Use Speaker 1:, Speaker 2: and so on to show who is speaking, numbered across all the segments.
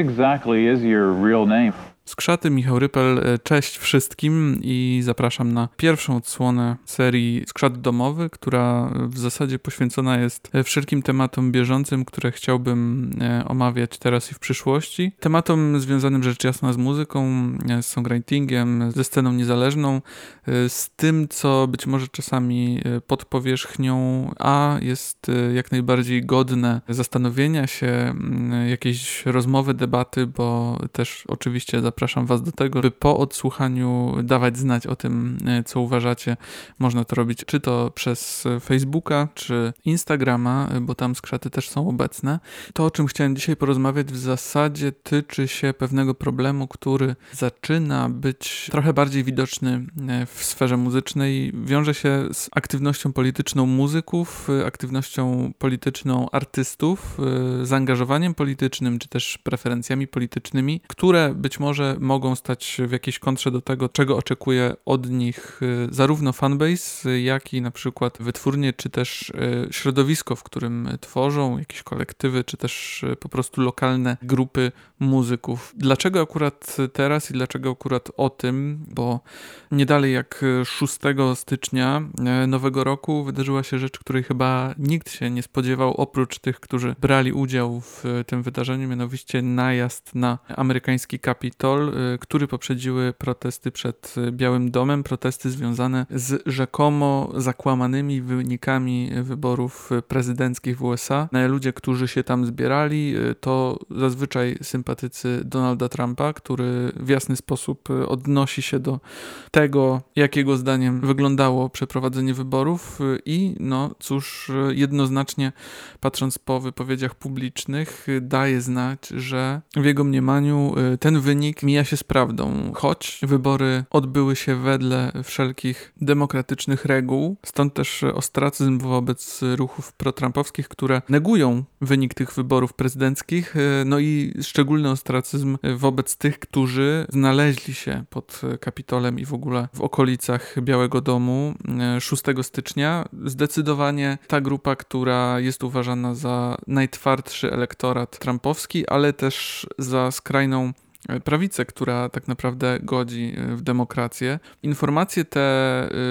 Speaker 1: exactly is your real name?
Speaker 2: Skrzaty, Michał Rypel, e, cześć wszystkim i zapraszam na pierwszą odsłonę serii Skrzat Domowy, która w zasadzie poświęcona jest wszelkim tematom bieżącym, które chciałbym e, omawiać teraz i w przyszłości. Tematom związanym rzecz jasna z muzyką, e, z songwritingiem, ze sceną niezależną, z tym, co być może czasami pod powierzchnią, a jest jak najbardziej godne zastanowienia się, jakiejś rozmowy, debaty, bo też oczywiście zapraszam zapraszam Was do tego, by po odsłuchaniu dawać znać o tym, e, co uważacie. Można to robić czy to przez Facebooka, czy Instagrama, e, bo tam skrzaty też są obecne. To, o czym chciałem dzisiaj porozmawiać, w zasadzie tyczy się pewnego problemu, który zaczyna być trochę bardziej widoczny e, w sferze muzycznej. Wiąże się z aktywnością polityczną muzyków, aktywnością polityczną artystów, zaangażowaniem politycznym, czy też preferencjami politycznymi, które być może mogą stać w jakiejś kontrze do tego, czego oczekuje od nich y, zarówno fanbase, jak i na przykład wytwórnie, czy też y, środowisko, w którym tworzą, jakieś kolektywy, czy też y, po prostu lokalne grupy muzyków. Dlaczego akurat teraz i dlaczego akurat o tym? Bo nie dalej jak 6 stycznia nowego roku wydarzyła się rzecz, której chyba nikt się nie spodziewał, oprócz tych, którzy brali udział w tym wydarzeniu, mianowicie najazd na amerykański Capitol Y, który poprzedziły protesty przed Białym Domem, protesty związane z rzekomo zakłamanymi wynikami wyborów prezydenckich w USA. Ludzie, którzy się tam zbierali, y, to zazwyczaj sympatycy Donalda Trumpa, który w jasny sposób odnosi się do tego, jakiego zdaniem wyglądało przeprowadzenie wyborów y, i no cóż, jednoznacznie patrząc po wypowiedziach publicznych, daje znać, że w jego mniemaniu ten wynik mija się z prawdą, choć wybory odbyły się wedle wszelkich demokratycznych reguł, stąd też ostracyzm wobec ruchów protrampowskich, które negują wynik tych wyborów prezydenckich, no i szczególny ostracyzm wobec tych, którzy znaleźli się pod Kapitolem i w ogóle w okolicach Białego Domu 6 stycznia. Zdecydowanie ta grupa, która jest uważana za najtwardszy elektorat trumpowski, ale też za skrajną prawicę, która tak naprawdę godzi e, w demokrację. Informacje te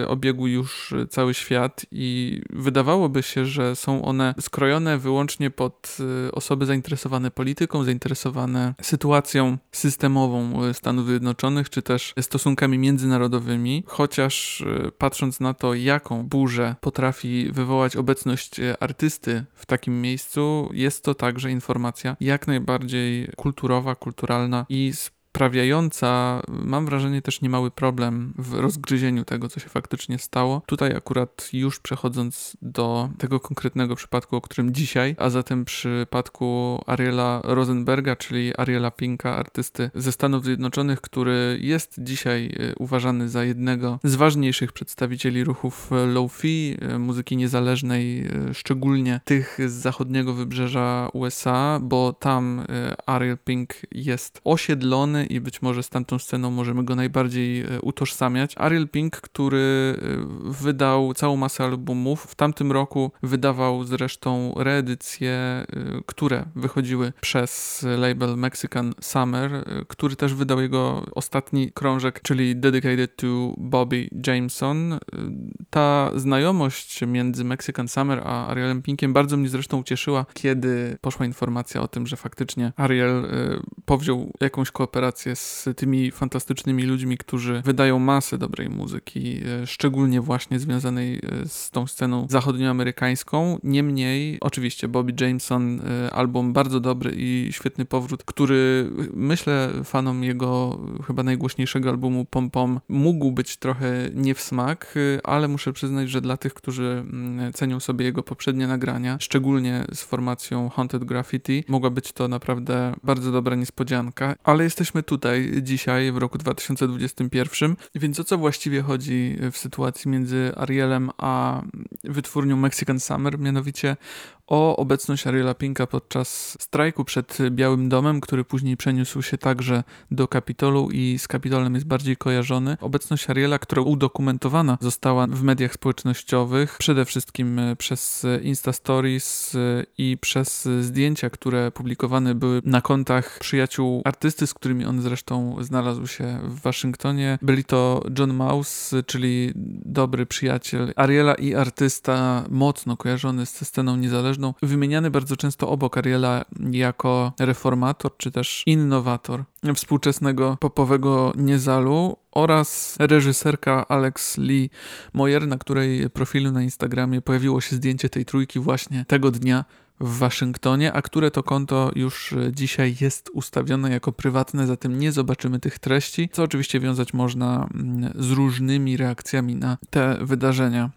Speaker 2: e, obiegły już cały świat i wydawałoby się, że są one skrojone wyłącznie pod e, osoby zainteresowane polityką, zainteresowane sytuacją systemową Stanów Zjednoczonych, czy też stosunkami międzynarodowymi, chociaż patrząc na to, jaką burzę potrafi wywołać obecność artysty w takim miejscu, jest to także informacja jak najbardziej kulturowa, kulturalna i i sprawiająca, mam wrażenie, też niemały problem w rozgryzieniu tego, co się faktycznie stało. Tutaj akurat już przechodząc do tego konkretnego przypadku, o którym dzisiaj, a zatem przypadku Ariela Rosenberga, czyli Ariela Pinka, artysty ze Stanów Zjednoczonych, który jest dzisiaj e, uważany za jednego z ważniejszych przedstawicieli ruchów low-fi, e, muzyki niezależnej, szczególnie tych z zachodniego wybrzeża USA, bo tam Ariel Pink jest osiedlony i być może z tamtą sceną możemy go najbardziej e, utożsamiać. Ariel Pink, który e, wydał całą masę albumów, w tamtym roku wydawał zresztą reedycje, e, które wychodziły przez label Mexican Summer, który też wydał jego ostatni krążek, czyli Dedicated to Bobby Jameson. Ta znajomość między Mexican Summer a Arielem Pinkiem bardzo mnie zresztą ucieszyła, kiedy poszła informacja o tym, że faktycznie Ariel powziął jakąś kooperację z tymi fantastycznymi ludźmi, którzy wydają masę dobrej muzyki, e, szczególnie właśnie związanej e, z tą sceną zachodnioamerykańską. Niemniej, oczywiście, Bobby Jameson, e, album bardzo dobry i świetny powrót, który myślę fanom jego chyba najgłośniejszego albumu Pom Pom mógł być trochę nie w smak, ale muszę przyznać, że dla tych, którzy mm, cenią sobie jego poprzednie nagrania, szczególnie z formacją Haunted Graffiti, mogła być to naprawdę bardzo dobra niespodzianka, ale jesteśmy tutaj dzisiaj w roku 2021. Więc o co właściwie chodzi w sytuacji między Arielem a wytwórnią Mexican Summer, mianowicie o obecność Ariela Pinka podczas strajku przed Białym Domem, który później przeniósł się także do Kapitolu i z Kapitolem jest bardziej kojarzony. Obecność Ariela, która udokumentowana została w mediach społecznościowych, przede wszystkim przez Insta Stories i przez zdjęcia, które publikowane były na kontach przyjaciół artysty, z którymi on zresztą znalazł się w Waszyngtonie. Byli to John Mouse, czyli dobry przyjaciel Ariela i artysta mocno kojarzony ze sceną niezależną, wymieniany bardzo często obok Ariela jako reformator czy też innowator współczesnego popowego niezalu oraz reżyserka Alex Lee Moyer, na której profilu na Instagramie pojawiło się zdjęcie tej trójki właśnie tego dnia w Waszyngtonie, a które to konto już dzisiaj jest ustawione jako prywatne, zatem nie zobaczymy tych treści, co oczywiście wiązać można mm, z różnymi reakcjami na te wydarzenia.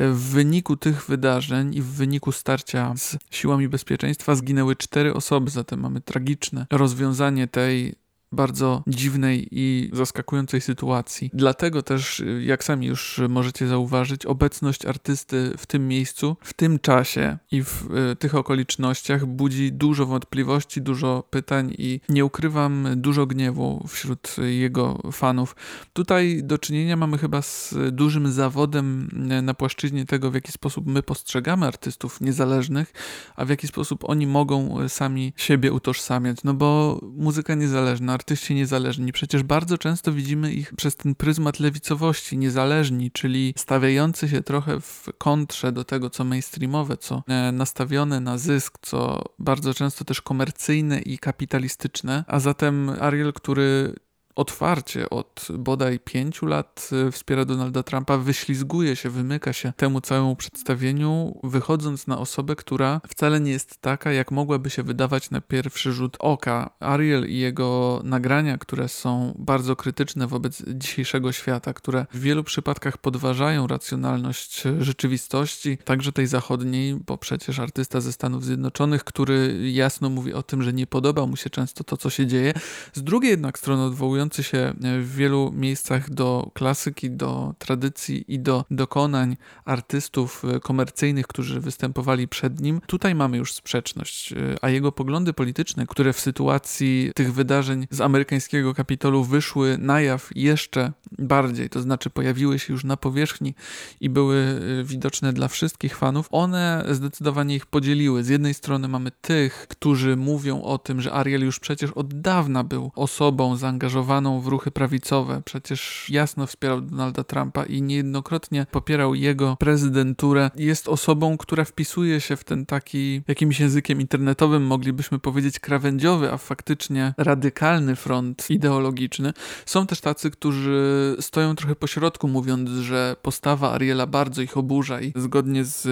Speaker 2: W wyniku tych wydarzeń i w wyniku starcia z siłami bezpieczeństwa zginęły cztery osoby, zatem mamy tragiczne rozwiązanie tej bardzo dziwnej i zaskakującej sytuacji. Dlatego też, jak sami już możecie zauważyć, obecność artysty w tym miejscu, w tym czasie i w y, tych okolicznościach budzi dużo wątpliwości, dużo pytań i nie ukrywam dużo gniewu wśród jego fanów. Tutaj do czynienia mamy chyba z dużym zawodem na płaszczyźnie tego, w jaki sposób my postrzegamy artystów niezależnych, a w jaki sposób oni mogą sami siebie utożsamiać. No bo muzyka niezależna, artyści niezależni. Przecież bardzo często widzimy ich przez ten pryzmat lewicowości, niezależni, czyli stawiający się trochę w kontrze do tego, co mainstreamowe, co e, nastawione na zysk, co bardzo często też komercyjne i kapitalistyczne. A zatem Ariel, który otwarcie od bodaj pięciu lat y, wspiera Donalda Trumpa, wyślizguje się, wymyka się temu całemu przedstawieniu, wychodząc na osobę, która wcale nie jest taka, jak mogłaby się wydawać na pierwszy rzut oka. Ariel i jego nagrania, które są bardzo krytyczne wobec dzisiejszego świata, które w wielu przypadkach podważają racjonalność rzeczywistości, także tej zachodniej, bo przecież artysta ze Stanów Zjednoczonych, który jasno mówi o tym, że nie podoba mu się często to, co się dzieje. Z drugiej jednak strony odwołując się e, w wielu miejscach do klasyki, do tradycji i do dokonań artystów e, komercyjnych, którzy występowali przed nim, tutaj mamy już sprzeczność, e, a jego poglądy polityczne, które w sytuacji tych wydarzeń z amerykańskiego kapitolu wyszły na jaw jeszcze bardziej, to znaczy pojawiły się już na powierzchni i były widoczne dla wszystkich fanów, one zdecydowanie ich podzieliły. Z jednej strony mamy tych, którzy mówią o tym, że Ariel już przecież od dawna był osobą zaangażowaną zaangażowaną w ruchy prawicowe. Przecież jasno wspierał Donalda Trumpa i niejednokrotnie popierał jego prezydenturę. Jest osobą, która wpisuje się w ten taki, jakimś językiem internetowym moglibyśmy powiedzieć krawędziowy, a faktycznie radykalny front ideologiczny. Są też tacy, którzy stoją trochę po środku, mówiąc, że postawa Ariela bardzo ich oburza i zgodnie z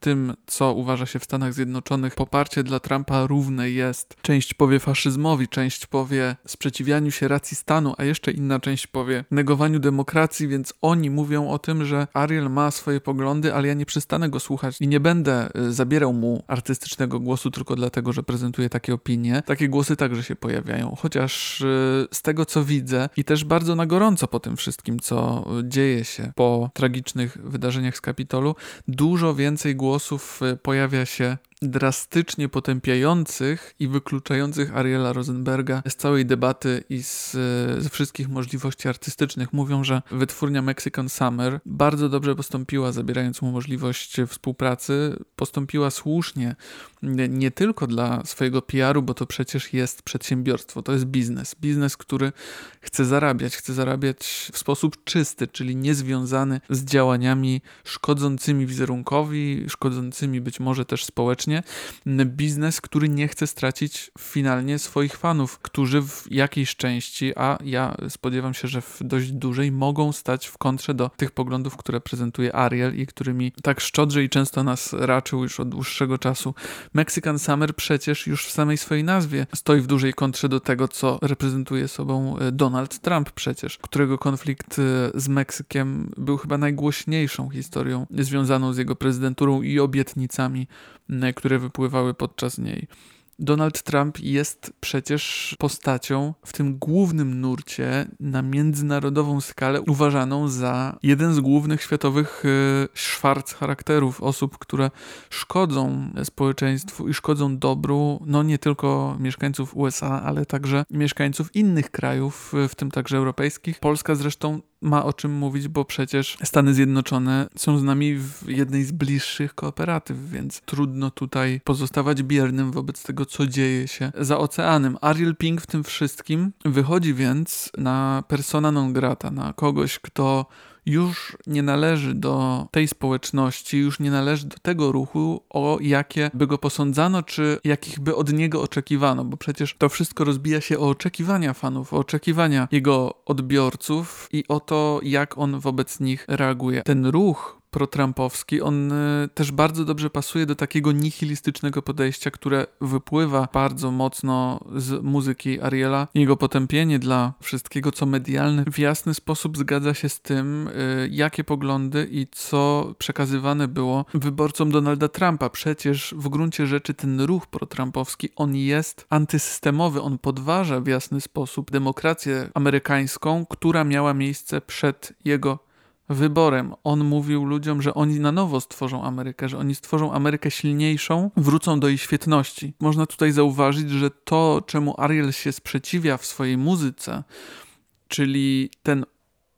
Speaker 2: tym, co uważa się w Stanach Zjednoczonych, poparcie dla Trumpa równe jest. Część powie faszyzmowi, część powie sprzeciwianiu się racji stanu, a jeszcze inna część powie negowaniu demokracji, więc oni mówią o tym, że Ariel ma swoje poglądy, ale ja nie przestanę go słuchać i nie będę y, zabierał mu artystycznego głosu tylko dlatego, że prezentuje takie opinie. Takie głosy także się pojawiają, chociaż y, z tego co widzę i też bardzo na gorąco po tym wszystkim, co dzieje się po tragicznych wydarzeniach z Kapitolu, dużo więcej głosów y, pojawia się drastycznie potępiających i wykluczających Ariela Rosenberga z całej debaty i z, ze wszystkich możliwości artystycznych. Mówią, że wytwórnia Mexican Summer bardzo dobrze postąpiła, zabierając mu możliwość współpracy. Postąpiła słusznie, nie, nie tylko dla swojego PR-u, bo to przecież jest przedsiębiorstwo, to jest biznes. Biznes, który chce zarabiać, chce zarabiać w sposób czysty, czyli niezwiązany z działaniami szkodzącymi wizerunkowi, szkodzącymi być może też społecznie biznes, który nie chce stracić finalnie swoich fanów, którzy w jakiejś części, a ja spodziewam się, że w dość dużej, mogą stać w kontrze do tych poglądów, które prezentuje Ariel i którymi tak szczodrze i często nas raczył już od dłuższego czasu. Mexican Summer przecież już w samej swojej nazwie stoi w dużej kontrze do tego, co reprezentuje sobą e, Donald Trump przecież, którego konflikt e, z Meksykiem był chyba najgłośniejszą historią związaną z jego prezydenturą i obietnicami które wypływały podczas niej. Donald Trump jest przecież postacią w tym głównym nurcie na międzynarodową skalę uważaną za jeden z głównych światowych y, szwarc charakterów osób, które szkodzą społeczeństwu i szkodzą dobru, no nie tylko mieszkańców USA, ale także mieszkańców innych krajów, w tym także europejskich. Polska zresztą ma o czym mówić, bo przecież Stany Zjednoczone są z nami w jednej z bliższych kooperatyw, więc trudno tutaj pozostawać biernym wobec tego, co dzieje się za oceanem. Ariel Pink w tym wszystkim wychodzi więc na persona non grata, na kogoś, kto już nie należy do tej społeczności, już nie należy do tego ruchu, o jakie by go posądzano, czy jakich by od niego oczekiwano, bo przecież to wszystko rozbija się o oczekiwania fanów, o oczekiwania jego odbiorców i o to, jak on wobec nich reaguje. Ten ruch protrampowski, on y, też bardzo dobrze pasuje do takiego nihilistycznego podejścia, które wypływa bardzo mocno z muzyki Ariela. Jego potępienie dla wszystkiego, co medialne, w jasny sposób zgadza się z tym, y, jakie poglądy i co przekazywane było wyborcom Donalda Trumpa. Przecież w gruncie rzeczy ten ruch protrampowski, on jest antysystemowy, on podważa w jasny sposób demokrację amerykańską, która miała miejsce przed jego wyborem. On mówił ludziom, że oni na nowo stworzą Amerykę, że oni stworzą Amerykę silniejszą, wrócą do jej świetności. Można tutaj zauważyć, że to, czemu Ariel się sprzeciwia w swojej muzyce, czyli ten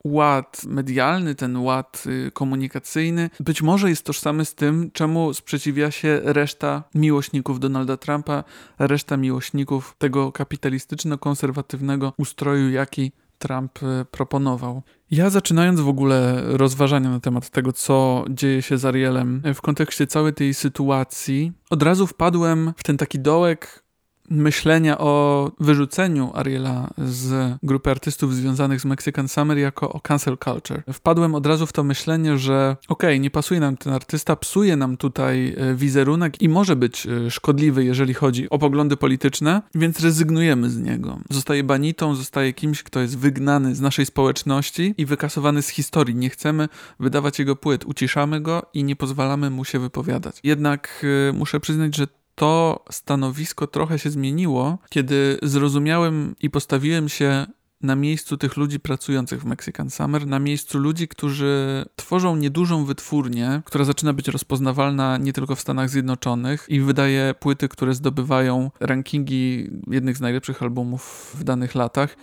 Speaker 2: ład medialny, ten ład y, komunikacyjny, być może jest tożsamy z tym, czemu sprzeciwia się reszta miłośników Donalda Trumpa, reszta miłośników tego kapitalistyczno-konserwatywnego ustroju, jaki Trump y, proponował. Ja zaczynając w ogóle rozważania na temat tego, co dzieje się z Arielem w kontekście całej tej sytuacji, od razu wpadłem w ten taki dołek myślenia o wyrzuceniu Ariela z grupy artystów związanych z Mexican Summer jako o cancel culture. Wpadłem od razu w to myślenie, że okej, okay, nie pasuje nam ten artysta, psuje nam tutaj e, wizerunek i może być e, szkodliwy, jeżeli chodzi o poglądy polityczne, więc rezygnujemy z niego. Zostaje banitą, zostaje kimś, kto jest wygnany z naszej społeczności i wykasowany z historii. Nie chcemy wydawać jego płyt, uciszamy go i nie pozwalamy mu się wypowiadać. Jednak e, muszę przyznać, że to stanowisko trochę się zmieniło, kiedy zrozumiałem i postawiłem się na miejscu tych ludzi pracujących w Mexican Summer, na miejscu ludzi, którzy tworzą niedużą wytwórnię, która zaczyna być rozpoznawalna nie tylko w Stanach Zjednoczonych i wydaje płyty, które zdobywają rankingi jednych z najlepszych albumów w danych latach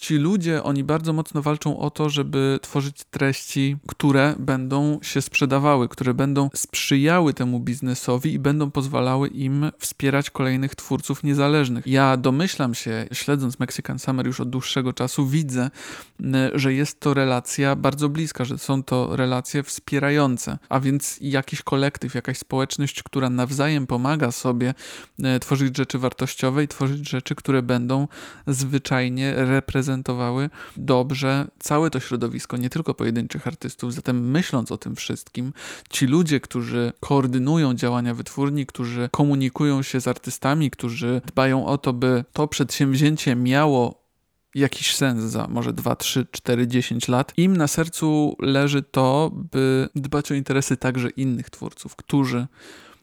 Speaker 2: ci ludzie, oni bardzo mocno walczą o to, żeby tworzyć treści, które będą się sprzedawały, które będą sprzyjały temu biznesowi i będą pozwalały im wspierać kolejnych twórców niezależnych. Ja domyślam się, śledząc Mexican Summer już od dłuższego czasu, widzę, że jest to relacja bardzo bliska, że są to relacje wspierające, a więc jakiś kolektyw, jakaś społeczność, która nawzajem pomaga sobie tworzyć rzeczy wartościowe i tworzyć rzeczy, które będą zwyczajnie reprezentować reprezentowały dobrze całe to środowisko, nie tylko pojedynczych artystów. Zatem myśląc o tym wszystkim, ci ludzie, którzy koordynują działania wytwórni, którzy komunikują się z artystami, którzy dbają o to, by to przedsięwzięcie miało jakiś sens za może 2, 3, 4, 10 lat. Im na sercu leży to, by dbać o interesy także innych twórców, którzy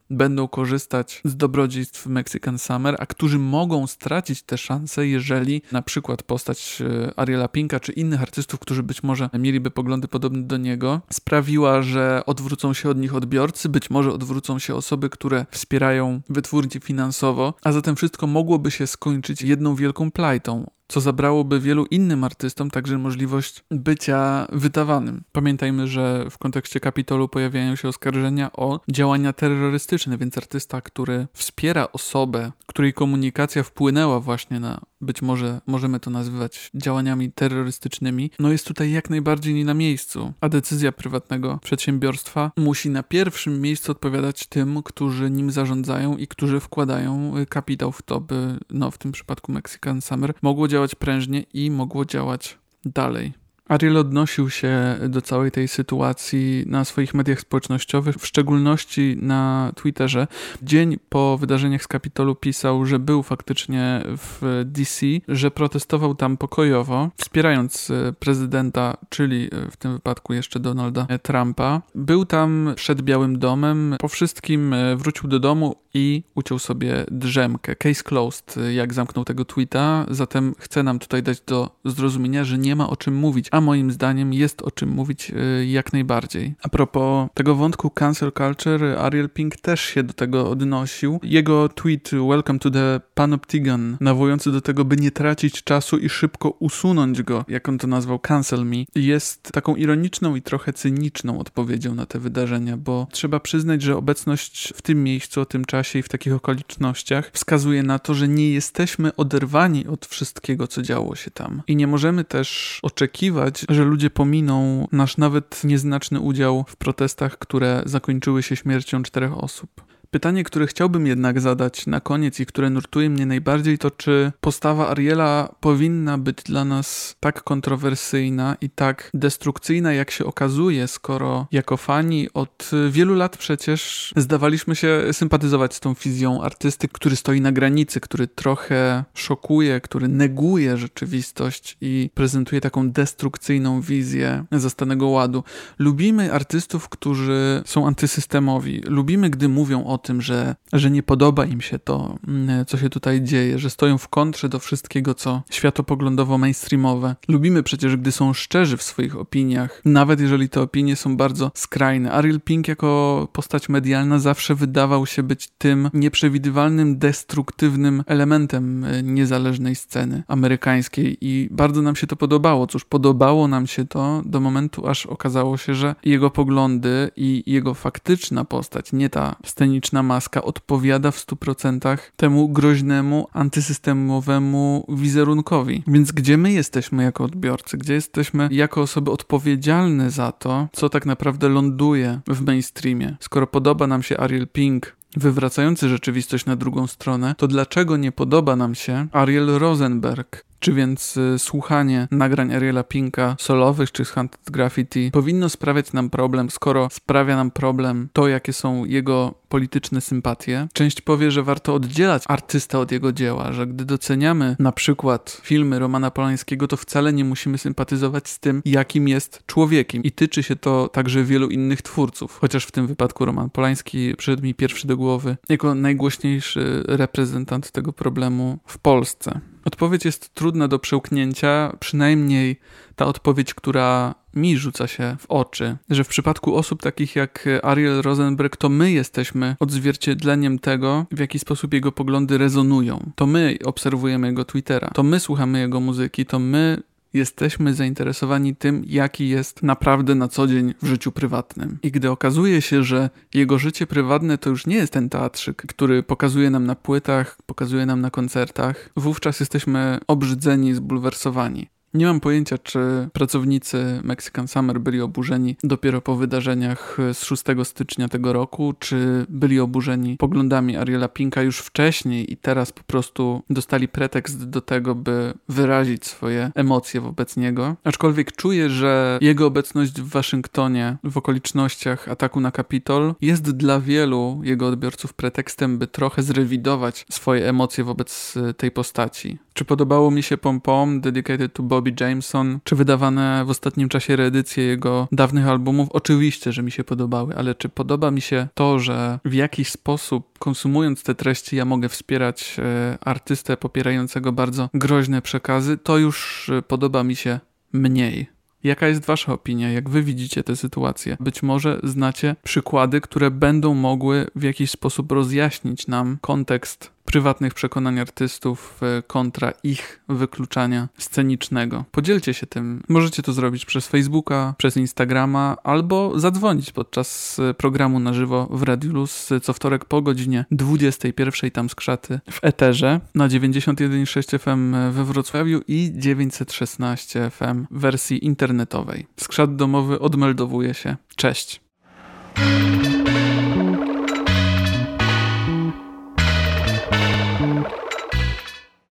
Speaker 2: będą korzystać z dobrodziejstw Mexican Summer, a którzy mogą stracić te szanse, jeżeli na przykład postać e, Ariela Pinka czy innych artystów, którzy być może mieliby poglądy podobne do niego, sprawiła, że odwrócą się od nich odbiorcy, być może odwrócą się osoby, które wspierają wytwórnie finansowo, a zatem wszystko mogłoby się skończyć jedną wielką plajtą co zabrałoby wielu innym artystom także możliwość bycia wydawanym. Pamiętajmy, że w kontekście Kapitolu pojawiają się oskarżenia o działania terrorystyczne, więc artysta, który wspiera osobę, której komunikacja wpłynęła właśnie na być może możemy to nazywać działaniami terrorystycznymi, no jest tutaj jak najbardziej nie na miejscu. A decyzja prywatnego przedsiębiorstwa musi na pierwszym miejscu odpowiadać tym, którzy nim zarządzają i którzy wkładają kapitał w to, by, no w tym przypadku Mexican Summer, mogło działać prężnie i mogło działać dalej. Ariel odnosił się do całej tej sytuacji na swoich mediach społecznościowych, w szczególności na Twitterze. Dzień po wydarzeniach z Kapitolu pisał, że był faktycznie w DC, że protestował tam pokojowo, wspierając e, prezydenta, czyli e, w tym wypadku jeszcze Donalda Trumpa. Był tam przed Białym Domem, po wszystkim e, wrócił do domu i uciął sobie drzemkę. Case closed, jak zamknął tego tweeta, zatem chce nam tutaj dać do zrozumienia, że nie ma o czym mówić, a moim zdaniem jest o czym mówić jak najbardziej. A propos tego wątku cancel culture, Ariel Pink też się do tego odnosił. Jego tweet Welcome to the Panoptigan, nawołujący do tego, by nie tracić czasu i szybko usunąć go, jak on to nazwał, cancel me, jest taką ironiczną i trochę cyniczną odpowiedzią na te wydarzenia, bo trzeba przyznać, że obecność w tym miejscu, o tym czasie i w takich okolicznościach wskazuje na to, że nie jesteśmy oderwani od wszystkiego, co działo się tam. I nie możemy też oczekiwać, że ludzie pominą nasz nawet nieznaczny udział w protestach, które zakończyły się śmiercią czterech osób. Pytanie, które chciałbym jednak zadać na koniec i które nurtuje mnie najbardziej, to czy postawa Ariela powinna być dla nas tak kontrowersyjna i tak destrukcyjna, jak się okazuje, skoro jako fani od wielu lat przecież zdawaliśmy się sympatyzować z tą wizją artysty, który stoi na granicy, który trochę szokuje, który neguje rzeczywistość i prezentuje taką destrukcyjną wizję zastanego ładu. Lubimy artystów, którzy są antysystemowi. Lubimy, gdy mówią o tym, że, że nie podoba im się to, mm, co się tutaj dzieje, że stoją w kontrze do wszystkiego, co światopoglądowo mainstreamowe. Lubimy przecież, gdy są szczerzy w swoich opiniach, nawet jeżeli te opinie są bardzo skrajne. Ariel Pink jako postać medialna zawsze wydawał się być tym nieprzewidywalnym, destruktywnym elementem e, niezależnej sceny amerykańskiej i bardzo nam się to podobało. Cóż, podobało nam się to do momentu, aż okazało się, że jego poglądy i jego faktyczna postać, nie ta sceniczna magiczna maska odpowiada w 100% temu groźnemu, antysystemowemu wizerunkowi. Więc gdzie my jesteśmy jako odbiorcy? Gdzie jesteśmy jako osoby odpowiedzialne za to, co tak naprawdę ląduje w mainstreamie? Skoro podoba nam się Ariel Pink, wywracający rzeczywistość na drugą stronę, to dlaczego nie podoba nam się Ariel Rosenberg, czy więc y, słuchanie nagrań Ariela Pinka solowych czy z Hunted Graffiti powinno sprawiać nam problem, skoro sprawia nam problem to, jakie są jego polityczne sympatie. Część powie, że warto oddzielać artysta od jego dzieła, że gdy doceniamy na przykład filmy Romana Polańskiego, to wcale nie musimy sympatyzować z tym, jakim jest człowiekiem. I tyczy się to także wielu innych twórców. Chociaż w tym wypadku Roman Polański przyszedł mi pierwszy do głowy jako najgłośniejszy reprezentant tego problemu w Polsce. Odpowiedź jest trudna do przełknięcia, przynajmniej ta odpowiedź, która mi rzuca się w oczy, że w przypadku osób takich jak Ariel Rosenberg, to my jesteśmy odzwierciedleniem tego, w jaki sposób jego poglądy rezonują. To my obserwujemy jego Twittera, to my słuchamy jego muzyki, to my jesteśmy zainteresowani tym, jaki jest naprawdę na co dzień w życiu prywatnym. I gdy okazuje się, że jego życie prywatne to już nie jest ten teatrzyk, który pokazuje nam na płytach, pokazuje nam na koncertach, wówczas jesteśmy obrzydzeni, zbulwersowani. Nie mam pojęcia, czy pracownicy Mexican Summer byli oburzeni dopiero po wydarzeniach z 6 stycznia tego roku, czy byli oburzeni poglądami Ariela Pinka już wcześniej i teraz po prostu dostali pretekst do tego, by wyrazić swoje emocje wobec niego. Aczkolwiek czuję, że jego obecność w Waszyngtonie w okolicznościach ataku na Kapitol jest dla wielu jego odbiorców pretekstem, by trochę zrewidować swoje emocje wobec tej postaci. Czy podobało mi się Pom Pom, Dedicated to Bobby Jameson, czy wydawane w ostatnim czasie reedycje jego dawnych albumów? Oczywiście, że mi się podobały, ale czy podoba mi się to, że w jakiś sposób konsumując te treści ja mogę wspierać e, artystę popierającego bardzo groźne przekazy? To już e, podoba mi się mniej. Jaka jest Wasza opinia? Jak Wy widzicie tę sytuację? Być może znacie przykłady, które będą mogły w jakiś sposób rozjaśnić nam kontekst prywatnych przekonań artystów e, kontra ich wykluczania scenicznego. Podzielcie się tym. Możecie to zrobić przez Facebooka, przez Instagrama albo zadzwonić podczas e, programu na żywo w Radiu Luz co wtorek po godzinie 21 tam skrzaty w Eterze na 91,6 FM we Wrocławiu i 916 FM w wersji internetowej. Skrzat domowy odmeldowuje się. Cześć!